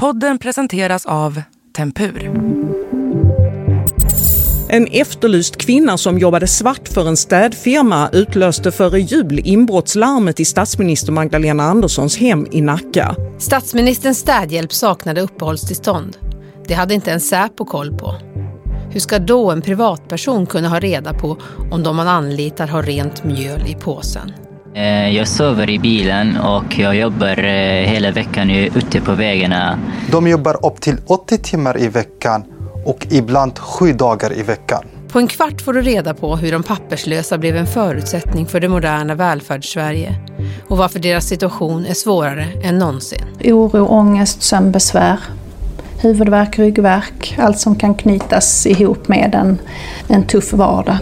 Podden presenteras av Tempur. En efterlyst kvinna som jobbade svart för en städfirma utlöste före jul inbrottslarmet i statsminister Magdalena Anderssons hem i Nacka. Statsministerns städhjälp saknade uppehållstillstånd. Det hade inte en Säpo koll på. Hur ska då en privatperson kunna ha reda på om de man anlitar har rent mjöl i påsen? Eh, jag sover i bilen och jag jobbar eh, hela veckan ute på vägarna. De jobbar upp till 80 timmar i veckan och ibland sju dagar i veckan. På en kvart får du reda på hur de papperslösa blev en förutsättning för det moderna välfärdssverige och varför deras situation är svårare än någonsin. Oro, ångest, sömnbesvär, huvudvärk, ryggvärk, allt som kan knytas ihop med en, en tuff vardag.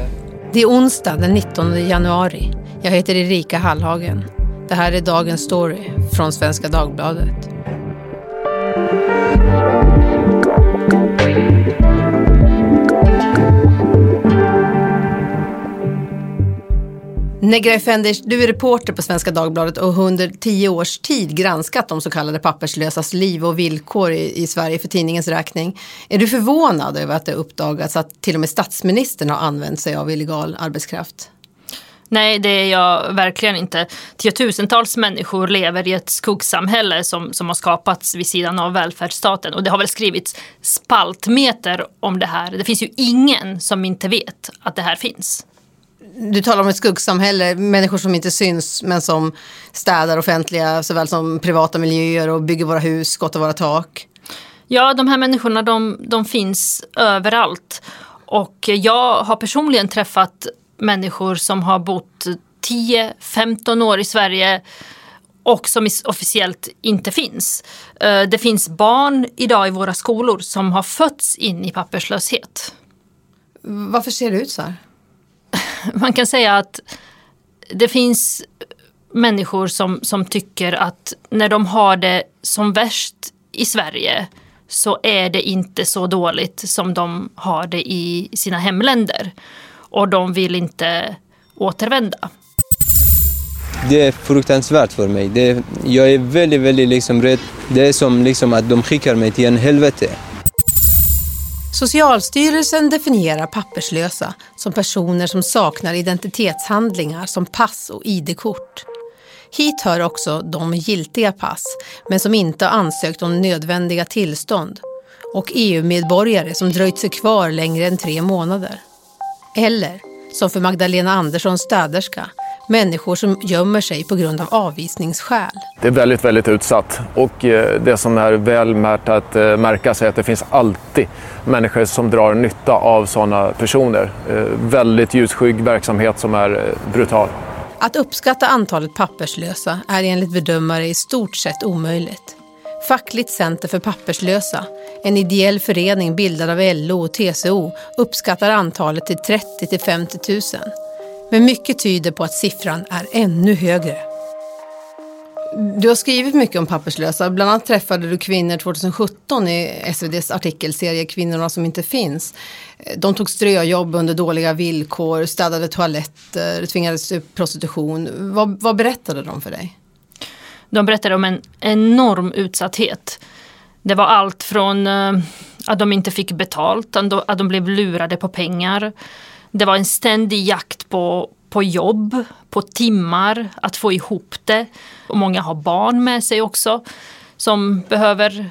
Det är onsdag den 19 januari. Jag heter Erika Hallhagen. Det här är dagens story från Svenska Dagbladet. Negra Effenders, du är reporter på Svenska Dagbladet och har under tio års tid granskat de så kallade papperslösas liv och villkor i, i, Sverige för tidningens räkning. Är du förvånad över att det uppdagats att till och med statsministern har använt sig av illegal arbetskraft? Nej, det är jag verkligen inte. Tiotusentals människor lever i ett skuggsamhälle som, som har skapats vid sidan av välfärdsstaten. Och det har väl skrivits spaltmeter om det här. Det finns ju ingen som inte vet att det här finns. Du talar om ett skuggsamhälle, människor som inte syns men som städar offentliga såväl som privata miljöer och bygger våra hus, skottar våra tak. Ja, de här människorna de, de finns överallt. Och jag har personligen träffat människor som har bott 10-15 år i Sverige och som officiellt inte finns. Eh, det finns barn idag i våra skolor som har fötts in i papperslöshet. Varför ser det ut så här? Man kan säga att det finns människor som, som tycker att när de har det som värst i Sverige så är det inte så dåligt som de har det i sina hemländer och de vill inte återvända. Det är fruktansvärt för mig. Det, jag är väldigt, väldigt liksom rädd. Det är som liksom att de skickar mig till en helvete. Socialstyrelsen definierar papperslösa som personer som saknar identitetshandlingar som pass och ID-kort. Hit hör också de med giltiga pass men som inte har ansökt om nödvändiga tillstånd och EU-medborgare som dröjt sig kvar längre än tre månader. Eller, som för Magdalena Anderssons städerska, människor som gömmer sig på grund av avvisningsskäl. Det är väldigt, väldigt utsatt och eh, det som är väl värt att eh, märka sig är att det finns alltid människor som drar nytta av sådana personer. Eh, väldigt ljusskygg verksamhet som är brutal. Att uppskatta antalet papperslösa är enligt bedömare i stort sett omöjligt. Fackligt center för papperslösa, en ideell förening bildad av LO och TCO, uppskattar antalet till 30 till 50 000. Men mycket tyder på att siffran är ännu högre. Du har skrivit mycket om papperslösa. Bland annat träffade du kvinnor 2017 i SVDs artikelserie Kvinnorna som inte finns. De tog ströjobb under dåliga villkor, städade toaletter, tvingades till prostitution. Vad, vad berättade de för dig? De berättade om en enorm utsatthet. Det var allt från eh, att de inte fick betalt, att de blev lurade på pengar. Det var en ständig jakt på, på jobb, på timmar, att få ihop det. Och många har barn med sig också som behöver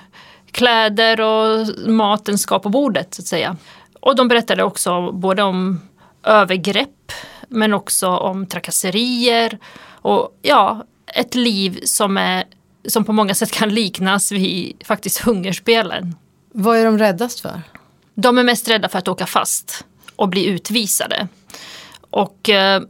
kläder och maten ska på bordet så att säga. Och de berättade också både om övergrepp men också om trakasserier och ja, ett liv som, är, som på många sätt kan liknas vid faktiskt hungerspelen. Vad är de räddast för? De är mest rädda för att åka fast och bli utvisade. Och eh,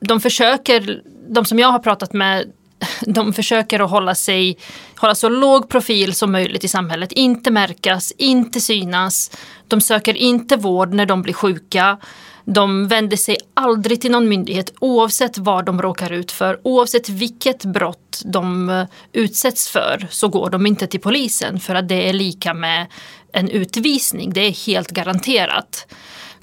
de försöker, de som jag har pratat med, de försöker att hålla sig, hålla så låg profil som möjligt i samhället. Inte märkas, inte synas. De söker inte vård när de blir sjuka. De vänder sig aldrig till någon myndighet oavsett vad de råkar ut för. Oavsett vilket brott de eh, utsätts för så går de inte till polisen för att det är lika med en utvisning. Det är helt garanterat.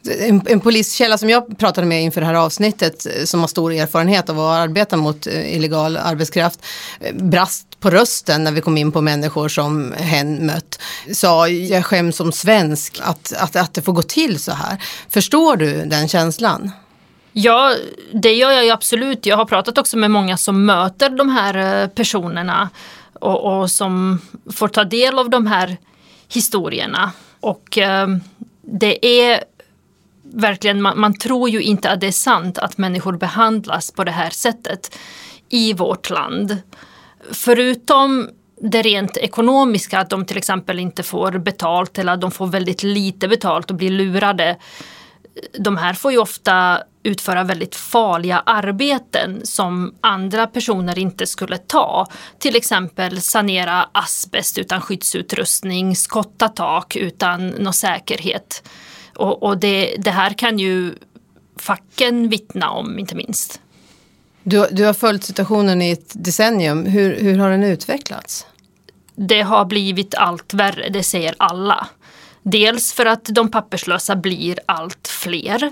En, en poliskälla som jag pratade med inför det här avsnittet eh, som har stor erfarenhet av att arbeta mot eh, illegal arbetskraft eh, brast på rösten när vi kom in på människor som hen mött. Sa, jag skäms som svensk att, att, att det får gå till så här. Förstår du den känslan? Ja, det gör jag ju absolut. Jag har pratat också med många som möter de här personerna och, och som får ta del av de här historierna. Och eh, det är verkligen, man, man, tror ju inte att det är sant att människor behandlas på det här sättet i vårt land. Förutom det rent ekonomiska, att de till exempel inte får betalt eller att de får väldigt lite betalt och blir lurade. De här får ju ofta utföra väldigt farliga arbeten som andra personer inte skulle ta. Till exempel sanera asbest utan skyddsutrustning, skotta tak utan någon säkerhet. Och, och det, det, här kan ju facken vittna om, inte minst. Du, du har följt situationen i ett decennium. Hur, hur har den utvecklats? Det har blivit allt värre, det säger alla. Dels för att de papperslösa blir allt fler.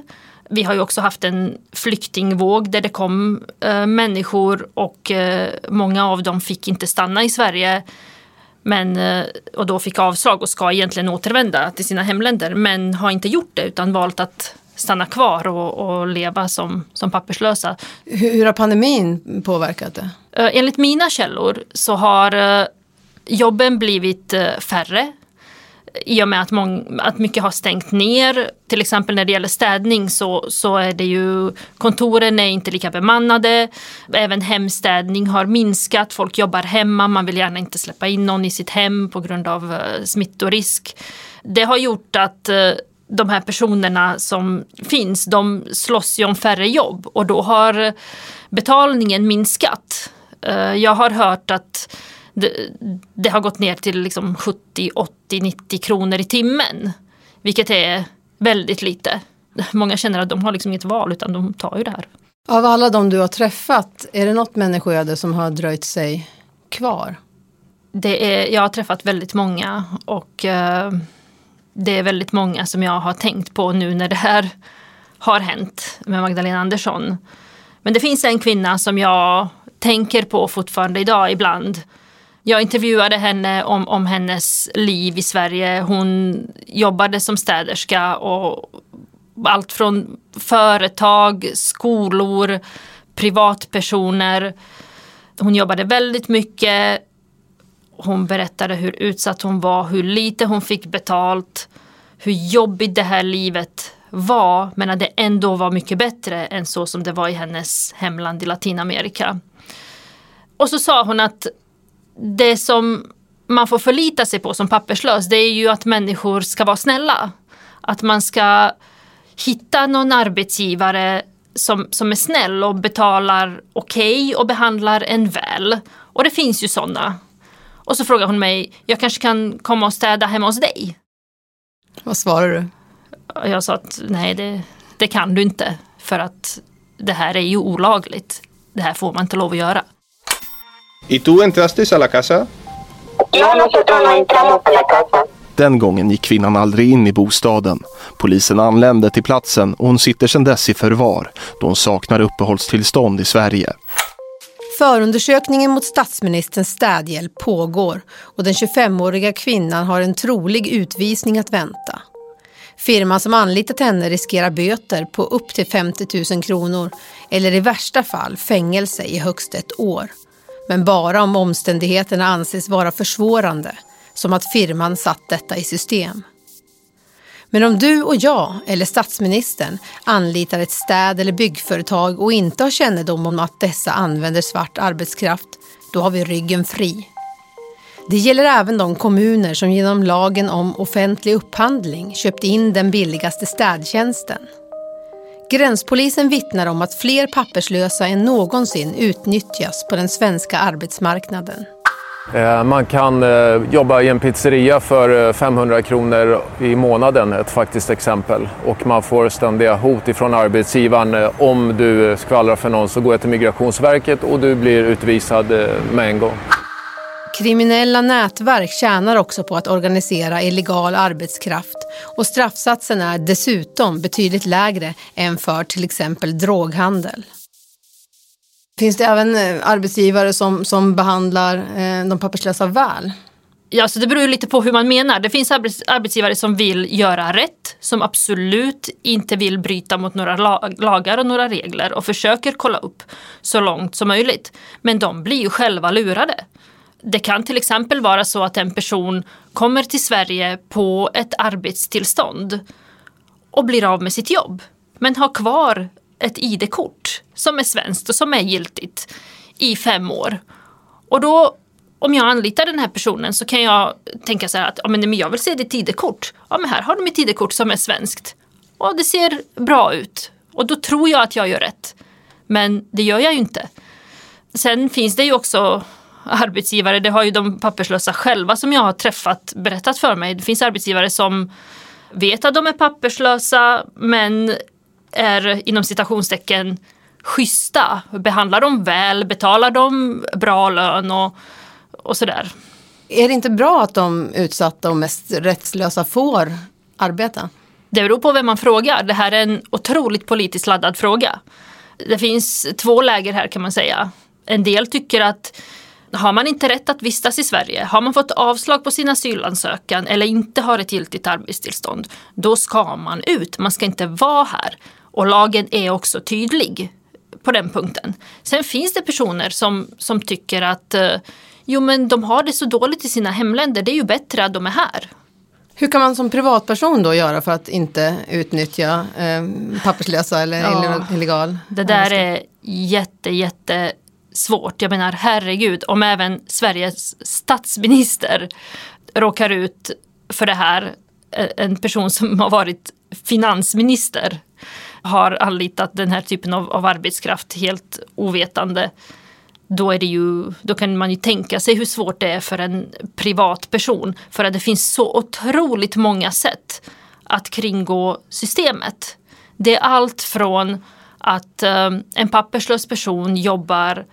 Vi har ju också haft en flyktingvåg där det kom eh, människor och eh, många av dem fick inte stanna i Sverige men, eh, och då fick avslag och ska egentligen återvända till sina hemländer men har inte gjort det utan valt att stanna kvar och, och leva som, som papperslösa. Hur, hur har pandemin påverkat det? Eh, enligt mina källor så har eh, jobben blivit färre i och med att, mång, att mycket har stängt ner. Till exempel när det gäller städning så, så är det ju kontoren är inte lika bemannade. Även hemstädning har minskat. Folk jobbar hemma. Man vill gärna inte släppa in någon i sitt hem på grund av eh, smittorisk. Det har gjort att eh, de här personerna som finns, de slåss ju om färre jobb och då har betalningen minskat. Eh, jag har hört att det, det, har gått ner till liksom 70, 80, 90 kronor i timmen. Vilket är väldigt lite. Många känner att de har liksom inget val utan de tar ju det här. Av alla de du har träffat, är det något människoöde som har dröjt sig kvar? Det är, jag har träffat väldigt många och eh, det är väldigt många som jag har tänkt på nu när det här har hänt med Magdalena Andersson. Men det finns en kvinna som jag tänker på fortfarande idag ibland jag intervjuade henne om, om hennes liv i Sverige. Hon jobbade som städerska och allt från företag, skolor, privatpersoner. Hon jobbade väldigt mycket. Hon berättade hur utsatt hon var, hur lite hon fick betalt, hur jobbigt det här livet var men att det ändå var mycket bättre än så som det var i hennes hemland i Latinamerika. Och så sa hon att det som man får förlita sig på som papperslös det är ju att människor ska vara snälla. Att man ska hitta någon arbetsgivare som, som är snäll och betalar okej okay och behandlar en väl. Och det finns ju sådana. Och så frågar hon mig, jag kanske kan komma och städa hemma hos dig? Vad svarar du? Jag sa att nej, det, det kan du inte. För att det här är ju olagligt. Det här får man inte lov att göra. ¿Y tú entraste a la casa? No, nosotros no entramos a la casa. Den gången gick kvinnan aldrig in i bostaden. Polisen anlände till platsen och hon sitter sedan dess i förvar då hon saknar uppehållstillstånd i Sverige. Förundersökningen mot statsministerns städhjälp pågår och den 25-åriga kvinnan har en trolig utvisning att vänta. Firman som anlitat henne riskerar böter på upp till 50 000 kronor eller i värsta fall fängelse i högst ett år men bara om omständigheterna anses vara försvårande, som att firman satt detta i system. Men om du och jag, eller statsministern, anlitar ett städ eller byggföretag och inte har kännedom om att dessa använder svart arbetskraft, då har vi ryggen fri. Det gäller även de kommuner som genom lagen om offentlig upphandling köpt in den billigaste städtjänsten. Gränspolisen vittnar om att fler papperslösa än någonsin utnyttjas på den svenska arbetsmarknaden. Eh, man kan eh, jobba i en pizzeria för eh, 500 kronor i månaden, ett faktiskt exempel. Och man får ständiga hot ifrån arbetsgivaren. Om du skvallrar för någon så går jag till Migrationsverket och du blir utvisad med en gång. Kriminella nätverk tjänar också på att organisera illegal arbetskraft och straffsatsen är dessutom betydligt lägre än för till exempel droghandel. Finns det även eh, arbetsgivare som, som behandlar eh, de papperslösa väl? Ja, så det beror lite på hur man menar. Det finns arbets arbetsgivare som vill göra rätt, som absolut inte vill bryta mot några lagar och några regler och försöker kolla upp så långt som möjligt. Men de blir ju själva lurade. Det kan till exempel vara så att en person kommer till Sverige på ett arbetstillstånd och blir av med sitt jobb, men har kvar ett ID-kort som är svenskt och som är giltigt i fem år. Och då om jag anlitar den här personen så kan jag tänka så här att ja, men jag vill se ditt ID-kort. Ja, men här har du mitt ID-kort som är svenskt. Och det ser bra ut. Och då tror jag att jag gör rätt. Men det gör jag ju inte. Sen finns det ju också arbetsgivare, det har ju de papperslösa själva som jag har träffat berättat för mig. Det finns arbetsgivare som vet att de är papperslösa men är inom citationstecken schyssta, behandlar dem väl, betalar dem bra lön och och sådär. Är det inte bra att de utsatta och mest rättslösa får arbeta? Det beror på vem man frågar. Det här är en otroligt politiskt laddad fråga. Det finns två läger här kan man säga. En del tycker att har man inte rätt att vistas i Sverige, har man fått avslag på sin asylansökan eller inte har ett giltigt arbetstillstånd, då ska man ut. Man ska inte vara här. Och lagen är också tydlig på den punkten. Sen finns det personer som, som tycker att eh, Jo men de har det så dåligt i sina hemländer, det är ju bättre att de är här. Hur kan man som privatperson då göra för att inte utnyttja eh, papperslösa eller ja, illegal? Det där är jätte, jätte svårt. Jag menar herregud, om även Sveriges statsminister råkar ut för det här, eh, en person som har varit finansminister har anlitat den här typen av, av arbetskraft helt ovetande då, är det ju, då kan man ju tänka sig hur svårt det är för en privatperson. För att det finns så otroligt många sätt att kringgå systemet. Det är allt från att eh, en papperslös person jobbar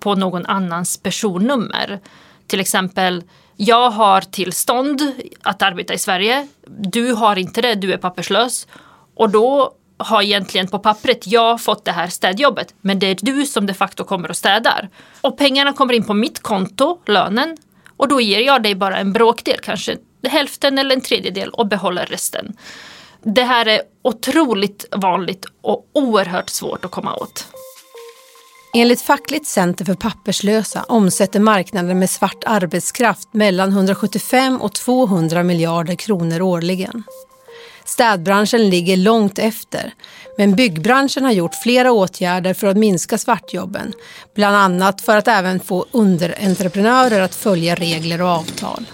på någon annans personnummer. Till exempel, jag har tillstånd att arbeta i Sverige. Du har inte det, du är papperslös. Och då har egentligen på pappret jag fått det här städjobbet men det är du som de facto kommer och städar. Och pengarna kommer in på mitt konto, lönen, och då ger jag dig bara en bråkdel, kanske hälften eller en tredjedel och behåller resten. Det här är otroligt vanligt och oerhört svårt att komma åt. Enligt Fackligt center för papperslösa omsätter marknaden med svart arbetskraft mellan 175 och 200 miljarder kronor årligen. Städbranschen ligger långt efter. Men byggbranschen har gjort flera åtgärder för att minska svartjobben. Bland annat för att även få underentreprenörer att följa regler och avtal.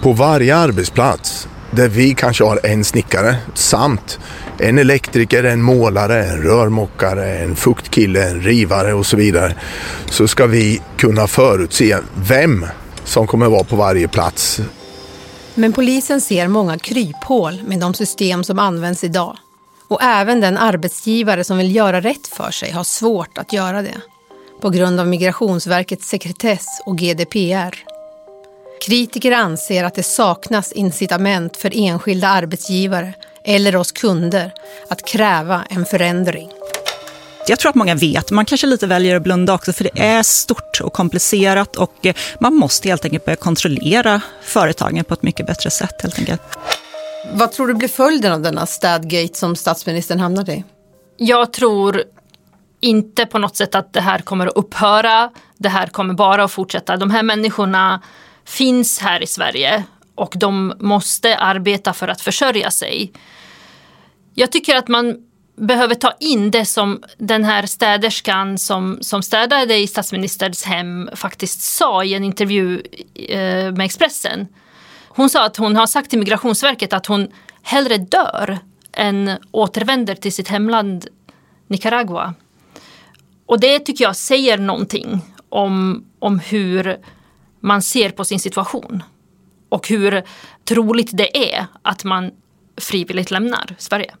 På varje arbetsplats där vi kanske har en snickare samt en elektriker, en målare, en rörmokare, en fuktkille, en rivare och så vidare. Så ska vi kunna förutse vem som kommer vara på varje plats men polisen ser många kryphål med de system som används idag. Och även den arbetsgivare som vill göra rätt för sig har svårt att göra det. På grund av Migrationsverkets sekretess och GDPR. Kritiker anser att det saknas incitament för enskilda arbetsgivare eller oss kunder att kräva en förändring. Jag tror att många vet, man kanske lite väljer att blunda också för det är stort och komplicerat och eh, man måste helt enkelt börja kontrollera företagen på ett mycket bättre sätt helt enkelt. Vad tror du blir följden av denna städgate som statsministern hamnade i? Jag tror inte på något sätt att det här kommer att upphöra. Det här kommer bara att fortsätta. De här människorna finns här i Sverige och de måste arbeta för att försörja sig. Jag tycker att man behöver ta in det som den här städerskan som, som städade i statsministerns hem faktiskt sa i en intervju eh, med Expressen. Hon sa att hon har sagt till Migrationsverket att hon hellre dör än återvänder till sitt hemland Nicaragua. Och det tycker jag säger någonting om, om hur man ser på sin situation. Och hur troligt det är att man frivilligt lämnar Sverige.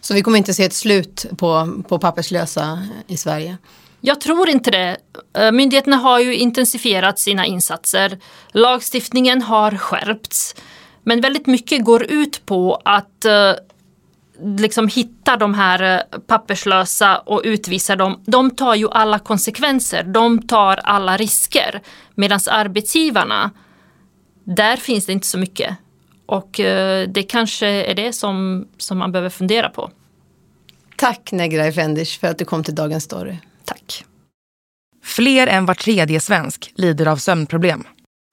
Så vi kommer inte se ett slut på, på papperslösa i Sverige? Jag tror inte det. Eh, myndigheterna har ju intensifierat sina insatser. Lagstiftningen har skärpts. Men väldigt mycket går ut på att eh, liksom hitta de här eh, papperslösa och utvisa dem. De tar ju alla konsekvenser. De tar alla risker. Medan arbetsgivarna, där finns det inte så mycket. Och det kanske är det som, som man behöver fundera på. Tack Negra Efendic för att du kom till Dagens Story. Tack. Fler än var tredje svensk lider av sömnproblem.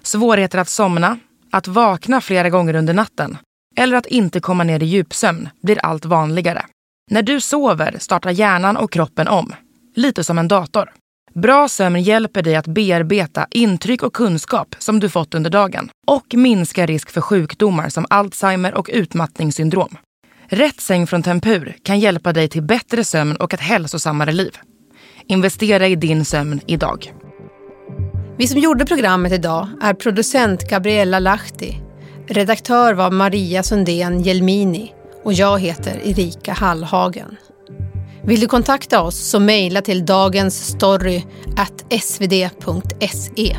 Svårigheter att somna, att vakna flera gånger under natten eller att inte komma ner i djupsömn blir allt vanligare. När du sover startar hjärnan och kroppen om, lite som en dator. Bra sömn hjälper dig att bearbeta intryck och kunskap som du fått under dagen och minska risk för sjukdomar som Alzheimer och utmattningssyndrom. Rätt säng från Tempur kan hjälpa dig till bättre sömn och ett hälsosammare liv. Investera i din sömn idag. Vi som gjorde programmet idag är producent Gabriella Lahti, redaktör var Maria Sundén Jelmini och jag heter Erika Hallhagen. Vill du kontakta oss så mejla till dagensstory svd.se.